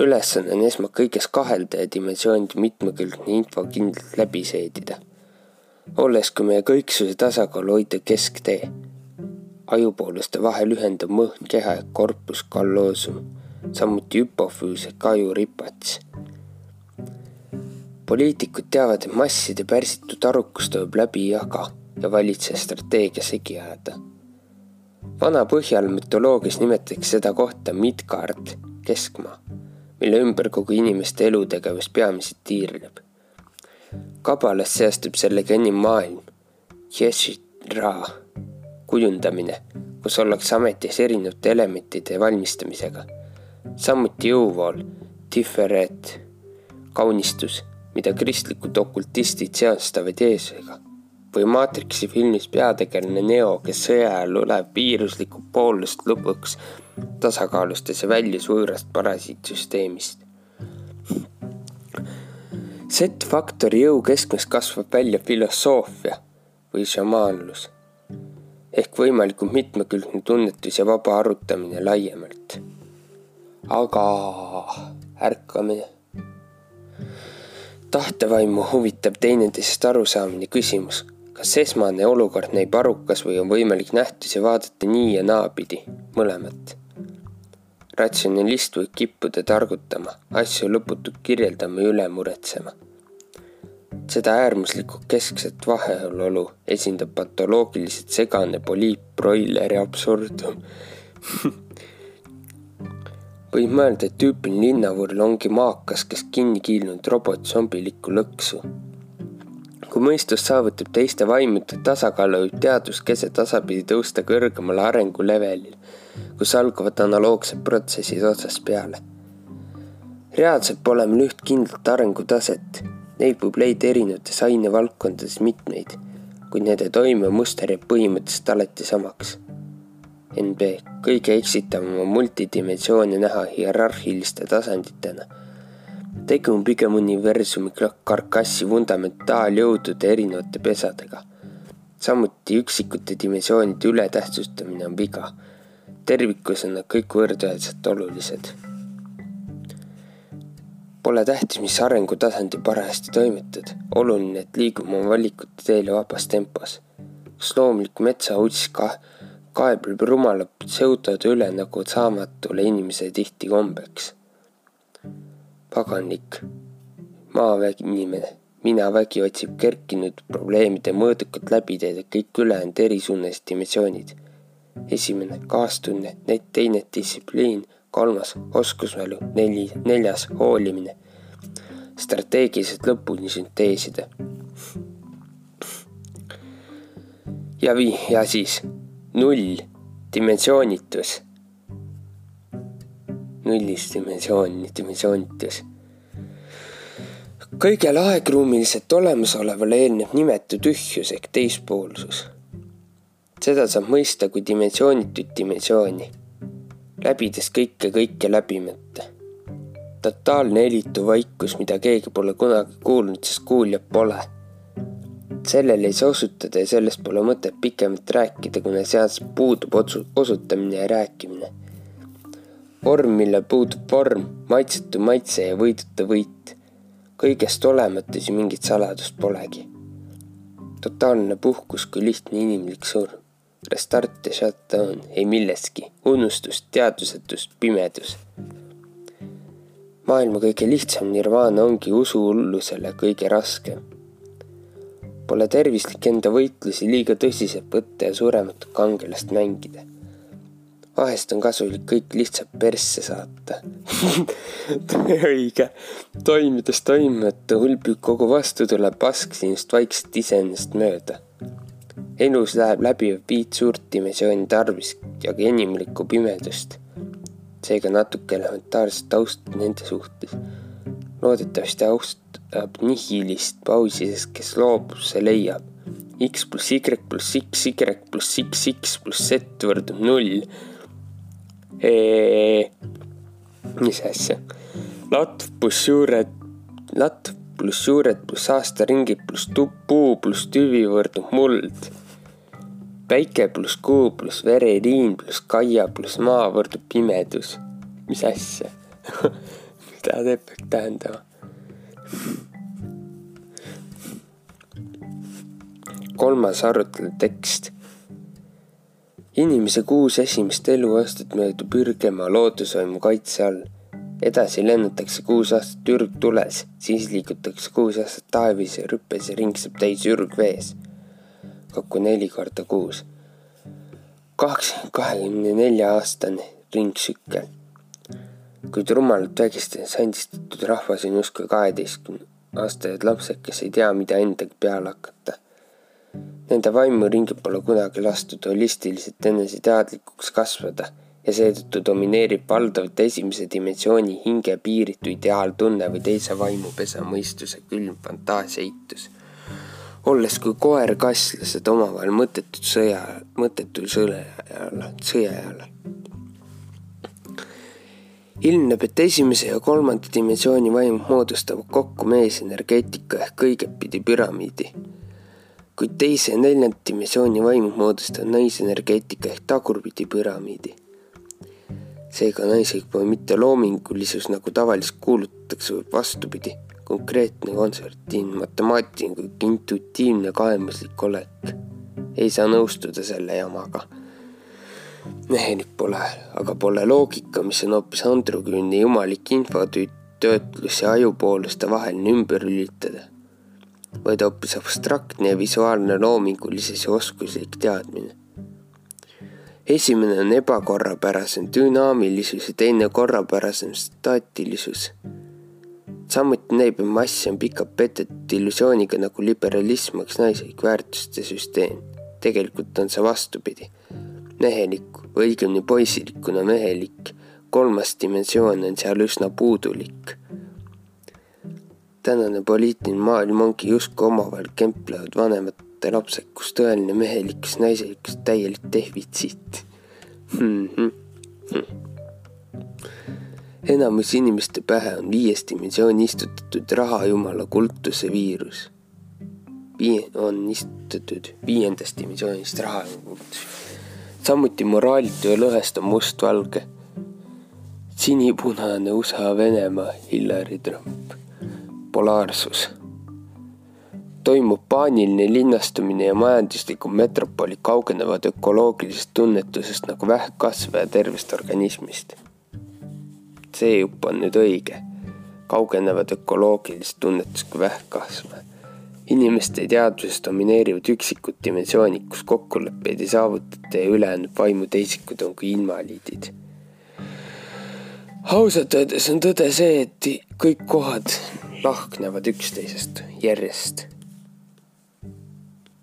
ülesanne on esmalt kõiges kahelda ja dimensioonide mitmekülgne info kindlalt läbi seedida. olles kui meie kõiksuse tasakaalu hoida kesktee, ajupooluste vahel ühendav mõhn keha ja korpus kalloosum, samuti hüpofüüs ehk ajuripats poliitikud teavad, et masside pärsitud arukus tuleb läbi jaga ja valitseja strateegia segi ajada vana Põhjal mütoloogias nimetatakse seda kohta Midgard, keskmaa, mille ümber kogu inimeste elutegevus peamiselt tiirleb. kabalas seastub sellega enim maailm, kujundamine, kus ollakse ametis erinevate elementide valmistamisega. Samuti jõuvool, Tiferet, kaunistus, mida kristlikud okultistid seostavad Jeesusega või Matrixi filmis peategelane Neo, kes sõja ajal tuleb viiruslikku poolust lõpuks tasakaalustas ja väljus võõrast parasiitsüsteemist. Z-faktori jõu keskmes kasvab välja filosoofia või šamaanlus ehk võimalikult mitmekülgne tunnetus ja vaba arutamine laiemalt. Aga ärkamine tahtevaimu huvitab teineteisest arusaamine küsimus, kas esmane olukord näib arukas või on võimalik nähtusi vaadata nii ja naapidi, mõlemat. ratsionalist võib kippuda targutama, asju lõputult kirjeldama ja üle muretsema. seda äärmuslikku keskset vaheolu esindab patoloogiliselt segane poliitbroileri absurdum võib mõelda, et tüüpiline linnavurl ongi maakas, kes kinni kiilnud robotzombilikku lõksu kui mõistus saavutab teiste vaimude tasakaalu, võib teaduskese tasapisi tõusta kõrgemale arengulevelil, kus algavad analoogsed protsessid otsast peale. reaalselt pole meil üht kindlat arengutaset, neid võib leida erinevates ainevaldkondades mitmeid, kuid nende toimemuster jääb põhimõtteliselt alati samaks. NB, kõige eksitavam on multidimensioone näha hierarhiliste tasanditena tegu on pigem universumi karkassi fundamentaaljõudude erinevate pesadega. samuti üksikute dimensioonide ületähtsustamine on viga. tervikus on nad kõik võrdväärselt olulised. Pole tähtis, mis arengutasandil parajasti toimetad, oluline, et liigume valikute teel vabas tempos. kas loomulik metsauss ka kaebleb rumala pseudode üle nagu saamatule inimese tihti kombeks paganlik, maavägi inimene, minavägi otsib kerkinud probleemide mõõdukalt läbiteed kõik ülejäänud erisuunelised dimensioonid. esimene kaastunne, teine distsipliin, kolmas oskusmälu, neli, neljas hoolimine. strateegiliselt lõpuni sünteesida. ja vii, ja siis null, dimensioonitus nullis dimensioon, dimensioonitus. kõigele aegruumiliselt olemasolevale eelneb nimetu tühjus ehk teispoolsus. seda saab mõista kui dimensioonitut dimensiooni, läbides kõike kõike läbimata. totaalne helitu vaikus, mida keegi pole kunagi kuulnud, sest kuuljat pole sellele ei saa osutada ja sellest pole mõtet pikemalt rääkida, kuna sealt puudub otsu-, osutamine ja rääkimine vorm, millel puudub vorm, maitsetu maitse ja võiduta võit. kõigest olematus ja mingit saladust polegi. totaalne puhkus kui lihtne inimlik surm. Restart ja shutdown ei millestki, unustus, teadvusetus, pimedus. maailma kõige lihtsam nirvaana ongi usuhullusele kõige raskem. Pole tervislik enda võitlusi liiga tõsiselt võtta ja surematut kangelast mängida vahest on kasulik kõik lihtsalt persse saata õige, toimides toimimata hulbib kogu vastu, tuleb pask sinust vaikselt iseenesest mööda. elus läheb läbi viit suurt dimensiooni tarvis ja ka inimlikku pimedust. seega natuke elementaarset taust nende suhtes. loodetavasti austab nihilist pausi, sest kes loobub, see leiab. X pluss Y pluss X, Y pluss X, X pluss Z võrdub null. mis asja? latv pluss juured, latv pluss juured pluss aastaringid pluss puu pluss tüvi võrdub muld päike pluss kuu pluss vereriin pluss kaia pluss maa võrdub pimedus. mis asja mida see peaks tähendama? Kolmas arutelu tekst. inimese kuus esimest eluaastat möödub ürgema loodusvaimu kaitse all. edasi lennatakse kuus aastat ürgtules, siis liigutakse kuus aastat taevis ja rüppes ja ring saab täis ürgvees kokku neli korda kuus. kaheksakümne, kahekümne nelja aastane ringsükkel. Kuid rumalalt vägistades andistatud rahvas on justkui kaheteistkümne aastased lapsed, kes ei tea, mida endaga peale hakata. Nende vaimuringi pole kunagi lastud holistiliselt eneseteadlikuks kasvada ja seetõttu domineerib valdavalt esimese dimensiooni hinge piiritu ideaaltunne või teise vaimupesa mõistuse külm fantaasiaitus olles kui koer-kasslased omavahel mõttetud sõja, mõttetul sõle ajal, sõja ajal. Ilmneb, et esimese ja kolmanda dimensiooni vaim moodustavad kokku meesenergeetika ehk kõigetpidi püramiidi. kuid teise ja neljanda dimensiooni vaimud moodustavad naisenergeetika ehk tagurpidi püramiidi. seega naisega pole mitte loomingulisus, nagu tavaliselt kuulutatakse, vaid vastupidi konkreetne konsertiivne matemaatiline intuitiivne kaemuslik olek. ei saa nõustuda selle jamaga. Mehelik pole, aga pole loogika, mis on hoopis androküünne jumalik infotöötlus ja ajupooluste vaheline ümber lülitada, vaid hoopis abstraktne ja visuaalne loomingulises ja oskuslik teadmine esimene on ebakorrapärasem dünaamilisus ja teine korrapärasem staatilisus samuti näib, et mass on pikalt petetud illusiooniga nagu liberalism oleks naislik väärtuste süsteem. tegelikult on see vastupidi. Mehelik või õigemini poisilikuna mehelik, kolmas dimensioon on seal üsna puudulik. tänane poliitiline maailm ongi justkui omavahel kemplevad vanemate lapsed, kus tõeline mehelikkus, naiselikkus täielik defitsiit hmm,. Hmm, enamus inimeste pähe on viies dimensioon istutatud rahajumala kultuse viirus. Vii-, on istutatud viiendast dimensioonist rahajumala kultus. Samuti moraalitu ja lõhestav mustvalge. sinipunane USA Venemaa Hillary Trump. polaarsus. toimub paaniline linnastumine ja majanduslikud metropolid kaugenevad ökoloogilisest tunnetusest nagu vähkkasv ja tervest organismist see jupp on nüüd õige. kaugenevad ökoloogilist tunnetust kui vähkkasve. Inimeste teadvuses domineerivad üksikud dimensioonid, kus kokkuleppeid ei saavutata ja ülejäänud vaimuteisikud on kui invaliidid. ausalt öeldes on tõde see, et kõik kohad lahknevad üksteisest järjest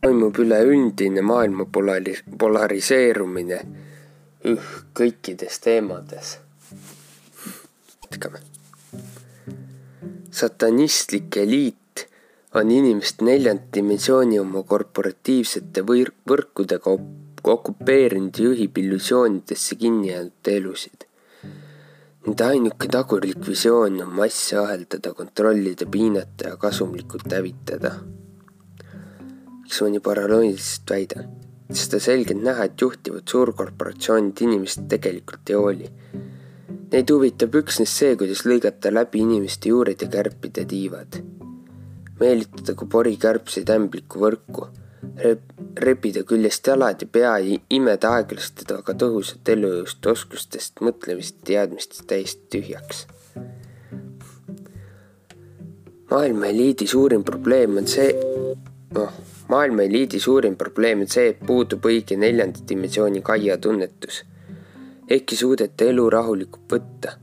toimub üleüldine maailma polari-, polariseerumine üh, kõikides teemades jätkame. satanistlik eliit on inimest neljanda dimensiooni oma korporatiivsete võr võrkudega okupeerinud ja juhib illusioonidesse kinni jäänud elusid. Nende ainuke tagurlik visioon on masse aheldada, kontrollida, piinata ja kasumlikult hävitada. miks ma nii paranoiliselt väidan? on selgelt näha, et juhtivad suurkorporatsioonid inimest tegelikult ei hooli Neid huvitab üksnes see, kuidas lõigata läbi inimeste juured ja kärpida tiivad. Meelitada kui porikärbseid ämblikku võrku, rebida küljest jalad ja pea ja imeda aeglaselt, aga tõhusat elujõust, oskustest, mõtlemist, teadmistest täiesti tühjaks. maailma eliidi suurim probleem on see, noh, maailma eliidi suurim probleem on see, et puudub õige neljanda dimensiooni kaia tunnetus ehkki suudeta elu rahulikult võtta.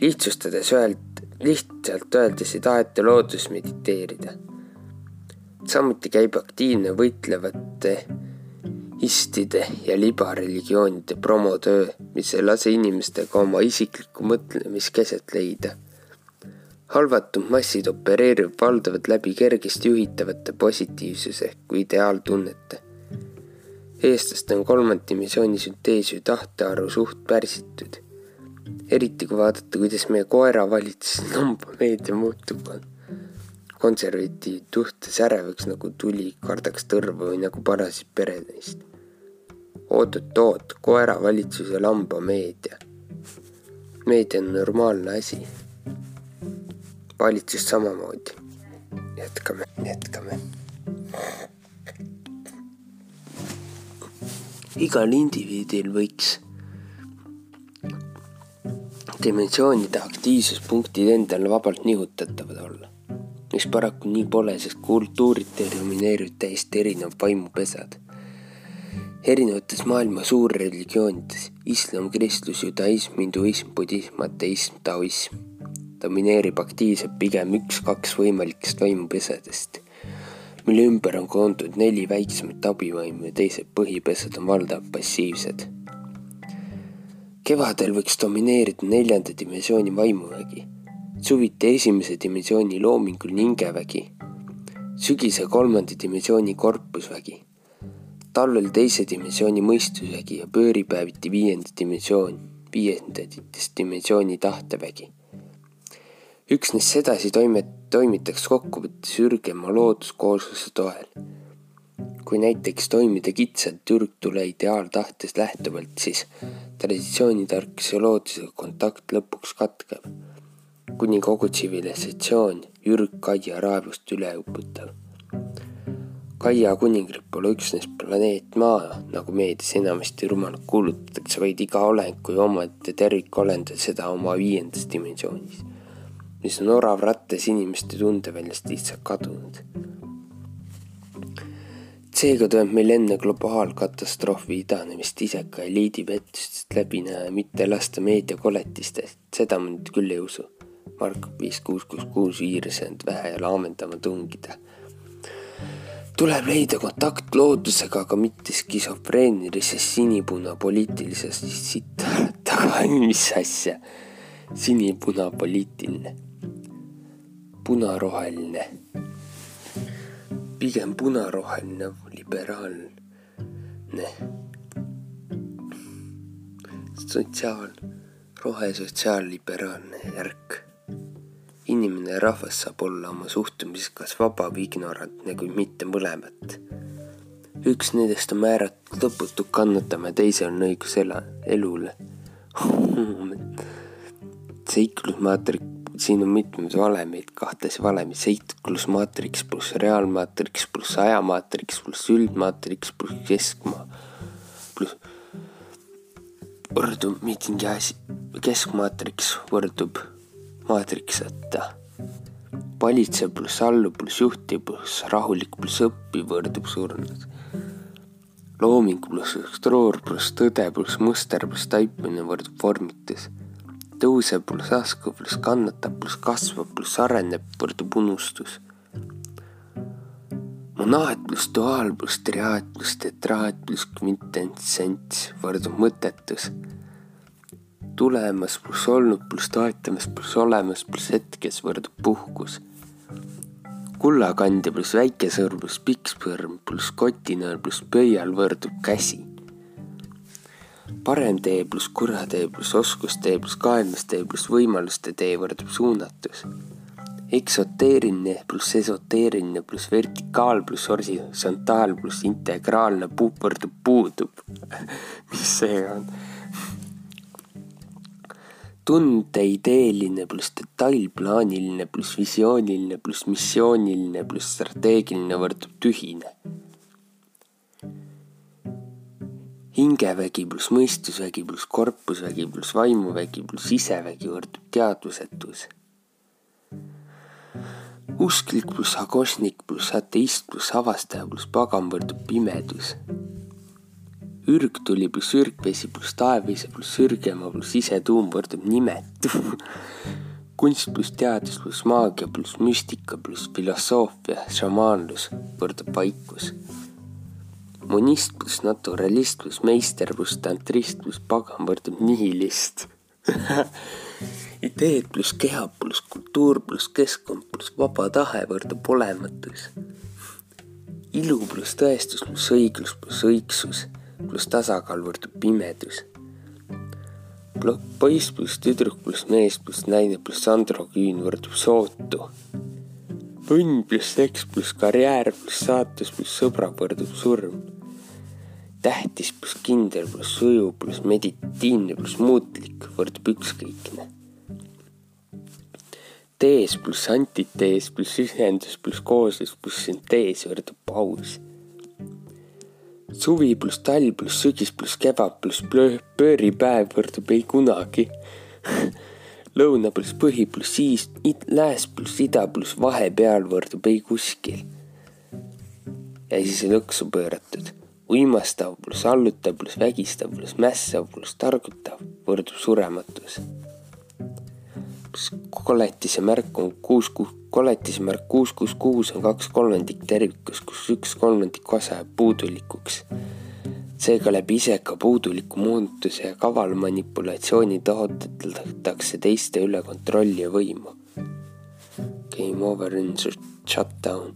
lihtsustades öeld-, lihtsalt öeldes ei taheta loodus mediteerida. samuti käib aktiivne võitlevate istide ja libareligioonide promotöö, mis ei lase inimestega oma isiklikku mõtlemiskeset leida. halvatud massid opereerivad valdavalt läbi kergesti juhitavate positiivsuse kui ideaaltunnete. eestlaste on kolmanda dimensiooni sünteesi tahtearu suht pärsitud. Eriti kui vaadata, kuidas meie koera valitses lambameedia muutub konservatiivid suhtes ärevaks nagu tuli, kardaks tõrva või nagu parasid perenaist oot-oot-oot, koeravalitsus ja lambameedia. meedia on normaalne asi. valitsus samamoodi. jätkame, jätkame. igal indiviidil võiks dimensioonide aktiivsuspunktid endale vabalt nihutatavad olla, mis paraku nii pole, sest kultuurid domineerivad täiesti erinevad vaimupesad erinevates maailma suurreligioonides islam, kristlus, judaism, hinduism, budism, ateism, taoism domineerib aktiivselt pigem üks-kaks võimalikest vaimupesadest, mille ümber on koondunud neli väiksemat abivaimu ja teised põhipesad on valdavalt passiivsed. Kevadel võiks domineerida neljanda dimensiooni vaimuvägi, suviti esimese dimensiooni loominguline hingevägi, sügise kolmanda dimensiooni korpusvägi talvel teise dimensiooni mõistusvägi ja pööripäeviti viienda dimensioon, viiendast dimensiooni tahtevägi. üksnes sedasi toimet-, toimitaks kokkuvõttes ürgema looduskoosluse toel. Kui näiteks toimida kitsalt ürgtule ideaaltahtest lähtuvalt, siis traditsioonitarkuse ja loodusega kontakt lõpuks katkeb, kuni kogu tsivilisatsioon ürgkaia raevust üle uputab Kaia kuningriik pole üksnes planeet Maa, nagu meedias enamasti rumalalt kuulutatakse, vaid iga oleng kui omaette tervikolend ja seda oma viiendas dimensioonis, mis on orav rattas inimeste tundeväljast lihtsalt kadunud. Seega tuleb meil enne globaalkatastroofi idanemist iseka eliidi pettustest läbi näha ja mitte lasta meediakoletistest, seda ma nüüd küll ei usu. Mark viis kuus kuus kuus viiruse end vähe ja laamendama tungida. Tuleb leida kontakt loodusega, aga mitte skisofreenilises sinipuna poliitilises siit taga, mis asja, sinipuna poliitiline, punaroheline, pigem punaroheline liberaalne, sotsiaal, rohesotsiaalliberaalne järk. Inimene ja rahvas saab olla oma suhtumises kas vaba või ignorantne, kuid mitte mõlemat. üks nendest on määratud lõputult kannatama ja teisel on õigus ela, elule. Seiklusmaatriks, siin on mitmeid valemeid, kahtlasi valemeid, seiklusmaatriks pluss reaalmaatriks pluss ajamaatriks pluss üldmaatriks pluss keskmaa pluss võrdub mingi asi, keskmaatriks võrdub maatrikseta. valitsev pluss alluv pluss juhtiv pluss rahulik pluss õppiv võrdub surnud. looming pluss struktuur pluss tõde pluss muster pluss taipamine võrdub vormitus. Tõuseb pluss askuv pluss kannatab pluss kasvab pluss areneb võrdub unustus. monaat pluss duaal pluss triaat pluss tetraat pluss kvintessents võrdub mõttetus tulemas pluss olnud pluss toetamas pluss olemas pluss hetkes võrdub puhkus. kullakandja pluss väikesõrm pluss pikksõrm pluss kotinöör pluss pöial võrdub käsi. Parem tee pluss kuratee pluss oskustee pluss kaemustee pluss võimaluste tee võrdub suunatus. eksoteeriline pluss esoteeriline pluss vertikaal pluss horisontaal pluss integraalne puu võrdub puudub mis see on? tundeideeline pluss detailplaaniline pluss visiooniline pluss missiooniline pluss strateegiline võrdub tühine. Hingevägi pluss mõistusvägi pluss korpusvägi pluss vaimuvägi pluss sisevägi võrdub teadvusetus. usklik pluss agosnik pluss ateist pluss avastaja pluss pagan võrdub pimedus ürgtuli pluss ürgvesi pluss taevise pluss ürgemaa pluss sisetuum võrdub nimetu kunst pluss teadus pluss maagia pluss müstika pluss filosoofia, šamaanlus võrdub vaikus. Monist pluss naturalist pluss meister pluss tantrist pluss pagan võrdub nihilist ideed pluss keha pluss kultuur pluss keskkond pluss vaba tahe võrdub olematus. ilu pluss tõestus pluss õiglus pluss õigsus pluss tasakaal võrdub pimedus. poiss pluss tüdruk pluss mees pluss naine pluss androküün võrdub sootu. õnn pluss seks pluss karjäär pluss saatus pluss sõbra võrdub surm tähtis pluss kindel pluss sujuv pluss meditiivne pluss muutlik võrdub ükskõikne. tees pluss antitees pluss ühendus pluss kooslus pluss süntees võrdub paus. suvi pluss talv pluss sügis pluss kevad pluss pööripäev võrdub ei kunagi lõuna pluss põhi pluss siis lääs pluss ida pluss vahepeal võrdub ei kuskil. ja siis lõksu pööratud uimastav pluss allutav pluss vägistav pluss mässav pluss targutav võrdub surematus. koletise märk on kuus, kuus, koletise märk kuus, kuus, kuus on kaks kolmandik tervikus, kus üks kolmandik osa jääb puudulikuks. seega läbi iseka puuduliku moonutuse ja kaval manipulatsiooni taotletakse teiste üle kontrolli ja võimu. Game over in shut down,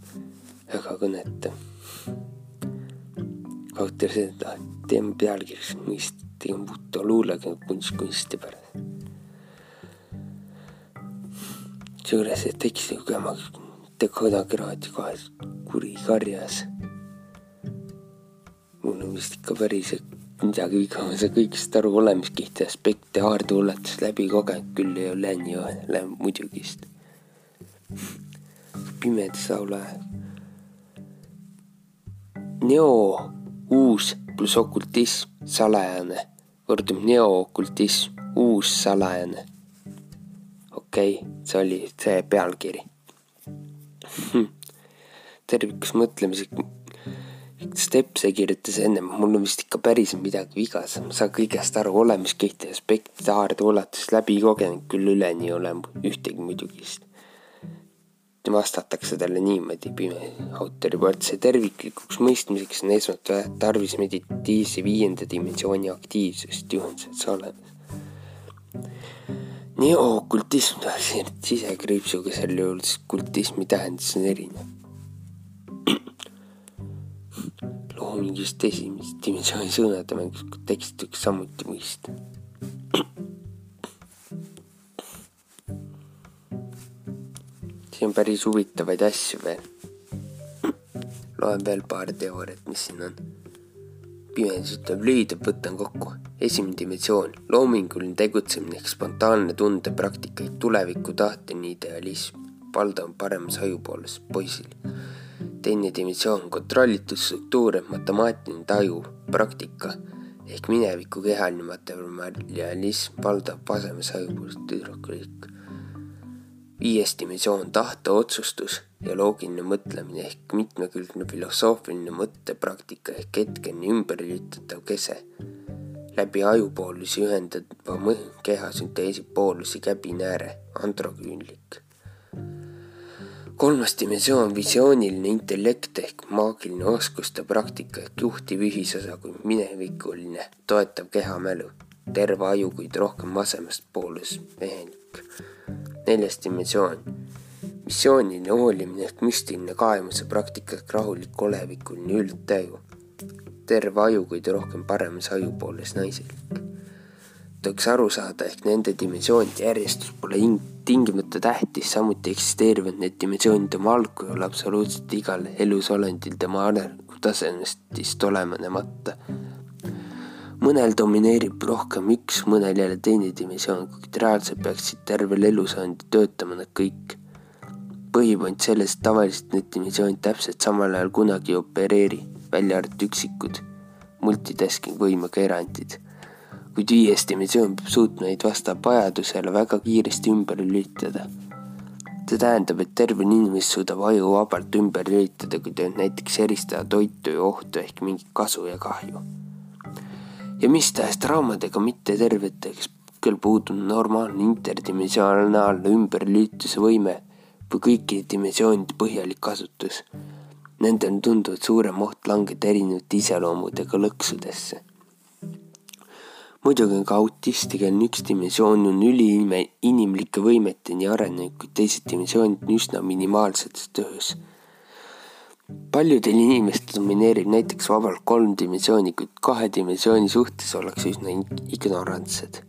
väga kõnetav autor seda, teeme pealkirjaks mõist, tegime puhta luulega kunst kunsti pärast. seejuures tekkis lugema kunagi raadiokohes kuri karjas. mul on vist ikka päris midagi viga, ma saan kõigest aru, olemiskihti aspekte, haarde ulatust läbi kogenud, küll ei ole nii vähe, muidugist. pimedas laulaja. Neo uus pluss okultism, salajane. Võrdub neookultism, uus salajane. okei okay,, see oli see pealkiri. Hm.. tervikus mõtlemiseks, Stepse kirjutas ennem, mul on vist ikka päriselt midagi viga, ma saan kõigest aru, olemiskihti aspektide haarde ulatust läbi kogenud, küll üleni ei ole ühtegi muidugi. vist vastatakse talle niimoodi autori poolt, see terviklikuks mõistmiseks on esmalt tarvis meditiivse viienda dimensiooni aktiivsust, juhendused sa oled. neokultism tuleks sisekriipsuga sel juhul, sest kultismi tähendus on erinev. loomingust esimese dimensiooni sõnade mängus tekst võiks samuti mõista siin on päris huvitavaid asju veel. loen veel paar teooriat, mis siin on. pimedus ütleb lühidalt, võtan kokku. esimene dimensioon, loominguline tegutsemine spontaanne tundepraktikaid, tuleviku tahteni idealism, valdav paremas ajupoolest poisil. teine dimensioon, kontrollitud struktuur matemaatiline taju, praktika ehk mineviku kehaline materialism, valdav vasemas ajupoolest tüdruklik viies dimensioon, tahte otsustus ja loogiline mõtlemine ehk mitmekülgne filosoofiline mõttepraktika ehk hetkeni ümberlülitatav kese. läbi ajupoolusi ühendava kehasünteesi poolusi käbinääre, androküünlik. kolmas dimensioon, visiooniline intellekt ehk maagiline oskuste praktika ehk juhtiv ühisosa kui minevikuline toetav kehamälu, terve aju, kuid rohkem vasemast poolest mehelik neljas dimensioon. missiooniline hoolimine ehk müstiline kaemuse praktika ehk rahulik olevikuline üldtaju. terve aju, kuid rohkem paremas ajupooles naiselik. tuleks aru saada, ehk nende dimensioonide järjestus pole tingimata tähtis, samuti eksisteerivad need dimensioonid oma algkujul absoluutselt igal elusolendil tema arengutasemest olenemata mõnel domineerib rohkem üks, mõnel jälle teine dimensioon, kuid reaalselt peaksid tervel elusajandil töötama nad kõik. põhipoint selles, et tavaliselt need dimensioonid täpselt samal ajal kunagi ei opereeri, välja arvatud üksikud multitasking võimega erandid. kuid viies dimensioon peab suutma neid vastavalt vajadusele väga kiiresti ümber lülitada. see tähendab, et terve inimest suudab aju vabalt ümber lülitada, kui ta näiteks eristada toitu ja ohtu ehk mingit kasu ja kahju ja mis tahes traumadega mitteterveteks, kel puudub normaalne interdimensionaalne ümberlülituse võime või kõikide dimensioonide põhjalik kasutus. Nendel on tunduvalt suurem oht langeda erinevate iseloomudega lõksudesse. muidugi on ka autisti, kellel üks dimensioon on üliinimlike võimeteni arenenud, kuid teised dimensioonid on üsna minimaalsetes töös paljudel inimestel domineerib näiteks vabalt kolm dimensiooni, kuid kahe dimensiooni suhtes ollakse üsna ignorantsed.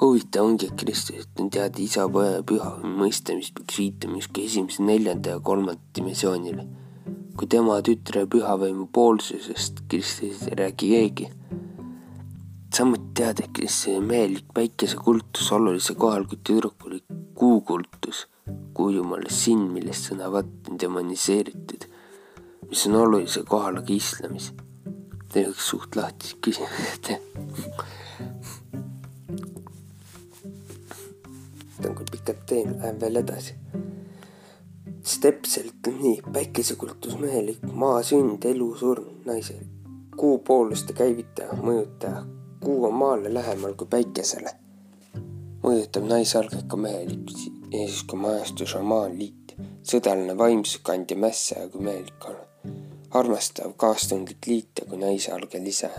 huvitav ongi, et Kristusest on teada isa, poja ja püha mõiste, mis peaks viitama justkui esimese, neljanda ja kolmanda dimensioonile. kui tema tütre pühavõimu poolsusest Kristusest ei räägi keegi. samuti teada, et Kristuse mehelik päikesekultus olulisel kohal, kui tüdrukul oli kuukultus kuu jumala sinn, millest sõna vatt on demoniseeritud, mis on olulisel kohal aga islamis. Teil oleks suht lahtised küsimused on küll pikalt teen, lähen veel edasi. täpselt nii, päikesekultus mehelik, maa sünd, elu, surm, naise, kuu pooluste käivitaja, mõjutaja. kuu on maale lähemal kui päikesele. mõjutab naisalgega mehelikkusi ja siis kui majastu šamaanliit, sõdaline vaimsuse kandja mässaja kui mehelikule. armastav kaastundlik liit ja kui naise algel ise,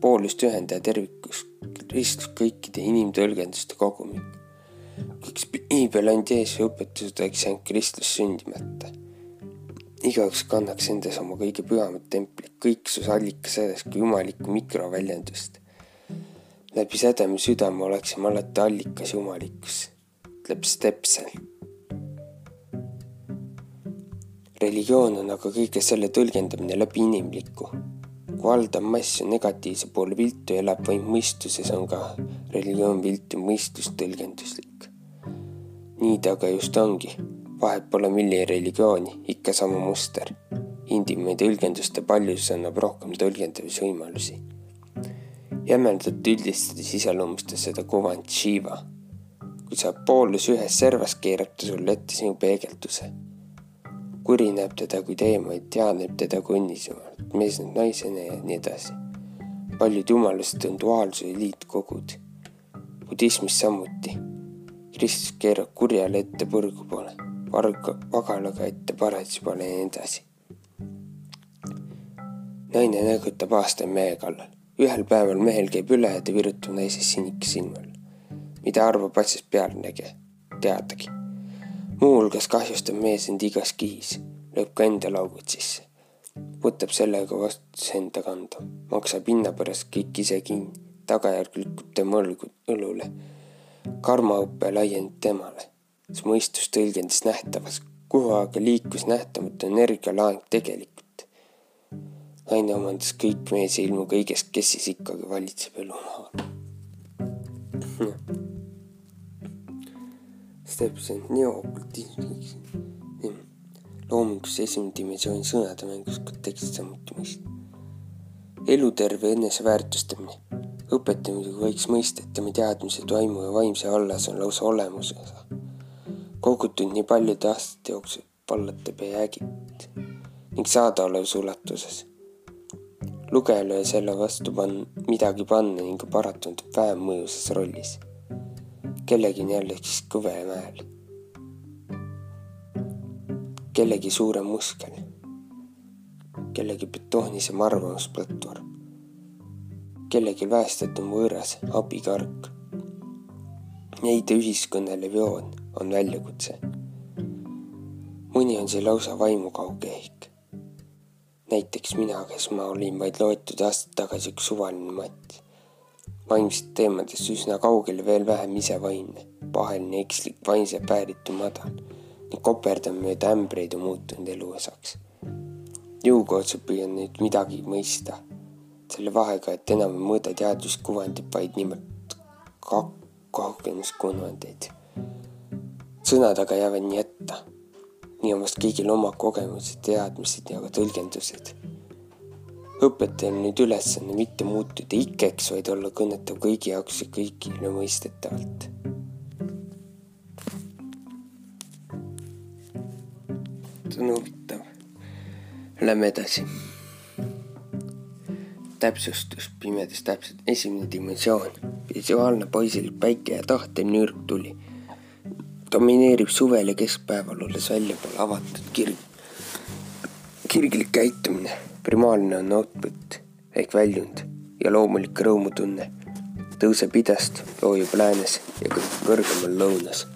poolust ühendaja tervikus, Kristus kõikide inimtõlgenduste kogumik. üks piibel andi ees ja õpetused oleks jäänud Kristus sündimata. igaüks kannaks endas oma kõige pühamat templit, kõiksus allikas sellest kui jumalikku mikroväljendust. läbi sädeme südame oleksime alati allikas jumalikkus ütleb Stepsel. religioon on aga kõige selle tõlgendamine läbi inimliku. kui valdav mass on negatiivse poole viltu ja elab vaid mõistuses, on ka religioon viltu mõistust tõlgenduslik. nii ta aga just ongi, vahet pole milline religiooni, ikka sama muster. Indiumi tõlgenduste paljusus annab rohkem tõlgendamisvõimalusi jämedalt üldistades iseloomustas seda kuvand Shiva kui sa poolus ühes servas, keerab ta sulle ette sinu peegelduse. kuri näeb teda kui teemaid, teadneb teda kui õnnisjumalat, mees näeb naisena ja nii edasi. paljud jumalused on duaalsuse liitkogud. budismis samuti. Kristus keerab kurjale ette põrgu poole, varga, vagalaga ette paradisi poole ja nii edasi. naine nõgutab aastaid mehe kallal. ühel päeval mehel käib üle ja ta virutab naise sinika silma all mida arvab asjast pealtnägija, teadagi. muuhulgas kahjustab mees end igas kihis, lööb ka endale augud sisse. võtab sellega vastutuse enda kanda, maksab hinna pärast kõik ise kinni, tagajärg lükkub tema õlule. karmaõpe laieneb temale, see mõistus tõlgendis nähtavas, kuhu aga liikus nähtamatu energialaeng tegelikult. naine omandas kõik mees ilmu kõigest, kes siis ikkagi valitseb elu maal Stephen neookultismiks loomingus esimene dimensiooni sõnade mängus, kui tekstid samuti mõista. eluterve eneseväärtustamine. õpetaja muidugi võiks mõista, et tema teadmised vaimu ja vaimse vallas on lausa olemuse osa. kogutud nii paljude aastate jooksul vallatab ja jäägib ning saadaolevas ulatuses. lugejale ja selle vastu panna, midagi panna ning paratamatult vähem mõjusas rollis kellegi on jälle siis kõvemäel. kellegi suurem muskel, kellegi betoonisem arvamusplatvorm, kellegi väestatum võõras abikark. Neide ühiskonnale joon on väljakutse. mõni on see lausa vaimukauge ehk. näiteks mina, kes ma olin vaid loetud aastad tagasi üks suvaline matt vaimsest teemadest üsna kaugel ja veel vähem ise vaimne, paheline, ekslik, vaimse pääritu madal ning koperdamine mööda ämbreid on muutunud elu osaks. jõukohaselt püüan nüüd midagi mõista, selle vahega, et enam ei mõõda teaduskuvandit, vaid nimelt kogemuskuvandid. sõnad aga jäävad nii etta. nii on vast kõigil oma kogemused, teadmised ja ka tõlgendused õpetajal nüüd ülesanne mitte muutuda ikkeks, vaid olla kõnetav kõigi jaoks ja kõigile mõistetavalt. on huvitav. Lähme edasi. täpsustus pimedas täpselt esimene dimensioon, visuaalne poisilik päike ja tahtev nürg tuli. domineerib suvel ja keskpäeval, olles väljapoole avatud kirg kirglik käitumine, primaarne on output ehk väljund ja loomulik rõõmutunne tõuseb idast, loojub läänes ja kõrgemal lõunas.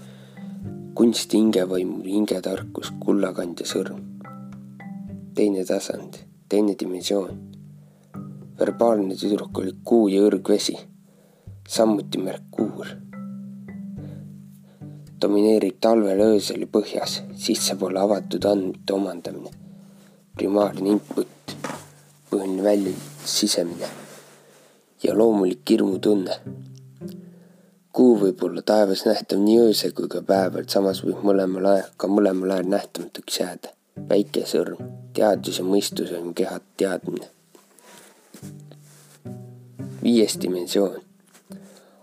kunsti hingevaimu hingetarkus, kullakandja sõrm. teine tasand, teine dimensioon. verbaalne tüdruk oli kuu ja õrgvesi, samuti Merkuur domineerib talvel öösel ja põhjas, sissepoole avatud andmete omandamine primaarne input, põhiline väljund, sisemine ja loomulik hirmutunne. kuu võib olla taevas nähtav nii öösel kui ka päeval, samas võib mõlemal ajal, ka mõlemal ajal nähtamatuks jääda. väike sõrm, teadus ja mõistus on keha teadmine. viies dimensioon,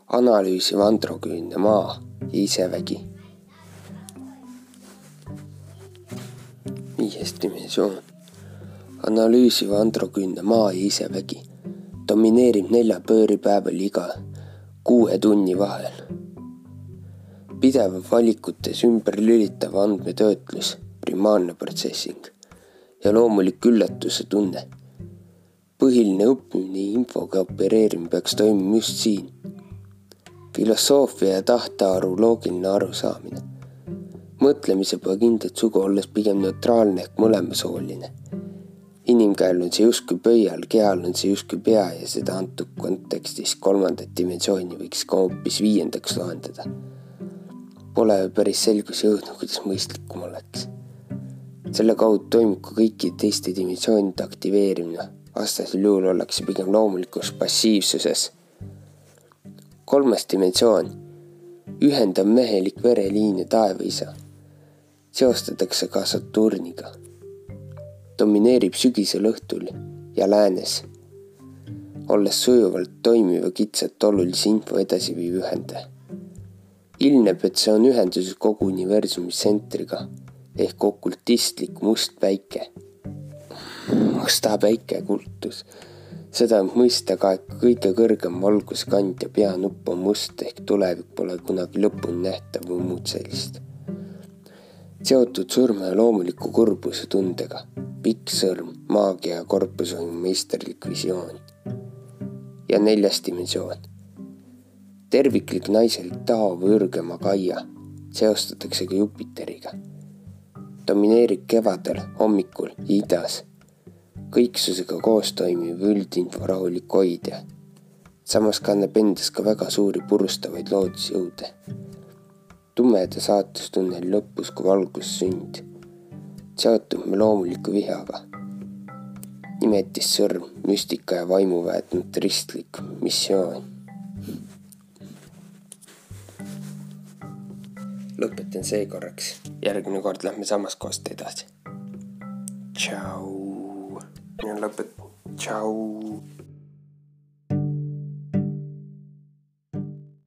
analüüsiv androküünne maa ja isevägi. viies dimensioon analüüsiv androküünne maa ja isevägi domineerib nelja pööripäeval iga kuue tunni vahel. pidev valikutes ümber lülitav andmetöötlus, primaarne protsessing ja loomulik üllatuse tunne. põhiline õppimine ja infoga opereerimine peaks toimuma just siin. filosoofia ja tahtearu loogiline arusaamine. mõtlemise pole kindlat sugu, olles pigem neutraalne ehk mõlemasooline inimkäel on see justkui pöial, kehal on see justkui pea ja seda antud kontekstis kolmandat dimensiooni võiks ka hoopis viiendaks loendada. Pole päris selgus jõudnud, kuidas mõistlikum oleks. selle kaudu toimub ka kõikide teiste dimensioonide aktiveerimine, vastasel juhul ollakse pigem loomulikus passiivsuses. kolmas dimensioon, ühendav mehelik vereliin ja taevaisa, seostatakse ka Saturniga domineerib sügisel õhtul ja läänes, olles sujuvalt toimiv ja kitsalt olulise info edasiviiv ühendaja. ilmneb, et see on ühenduses kogu universumi tsentriga ehk okultistlik must päike. musta päike kultus, seda võib mõista ka, et kõige kõrgem valguskandja peanupp on must ehk tulevik pole kunagi lõpuni nähtav või muud sellist seotud surma ja loomuliku kurbuse tundega pikk sõrm, maagia ja korpushoiu meisterlik visioon. ja neljas dimensioon. terviklik naiselik Tao või ürgema Gaia seostatakse ka Jupiteriga. domineerib kevadel, hommikul idas. kõiksusega koos toimiv üldinfo rahulik hoidja. samas kannab endas ka väga suuri purustavaid loodusjõude. Tumeda saatustunneli lõpus kui valgussünd seotud me loomuliku vihaga. nimetissõrm, müstika ja vaimuväetnud ristlik missioon. lõpetan seekorraks, järgmine kord lähme samast kohast edasi. tšau. lõpet-, tšau.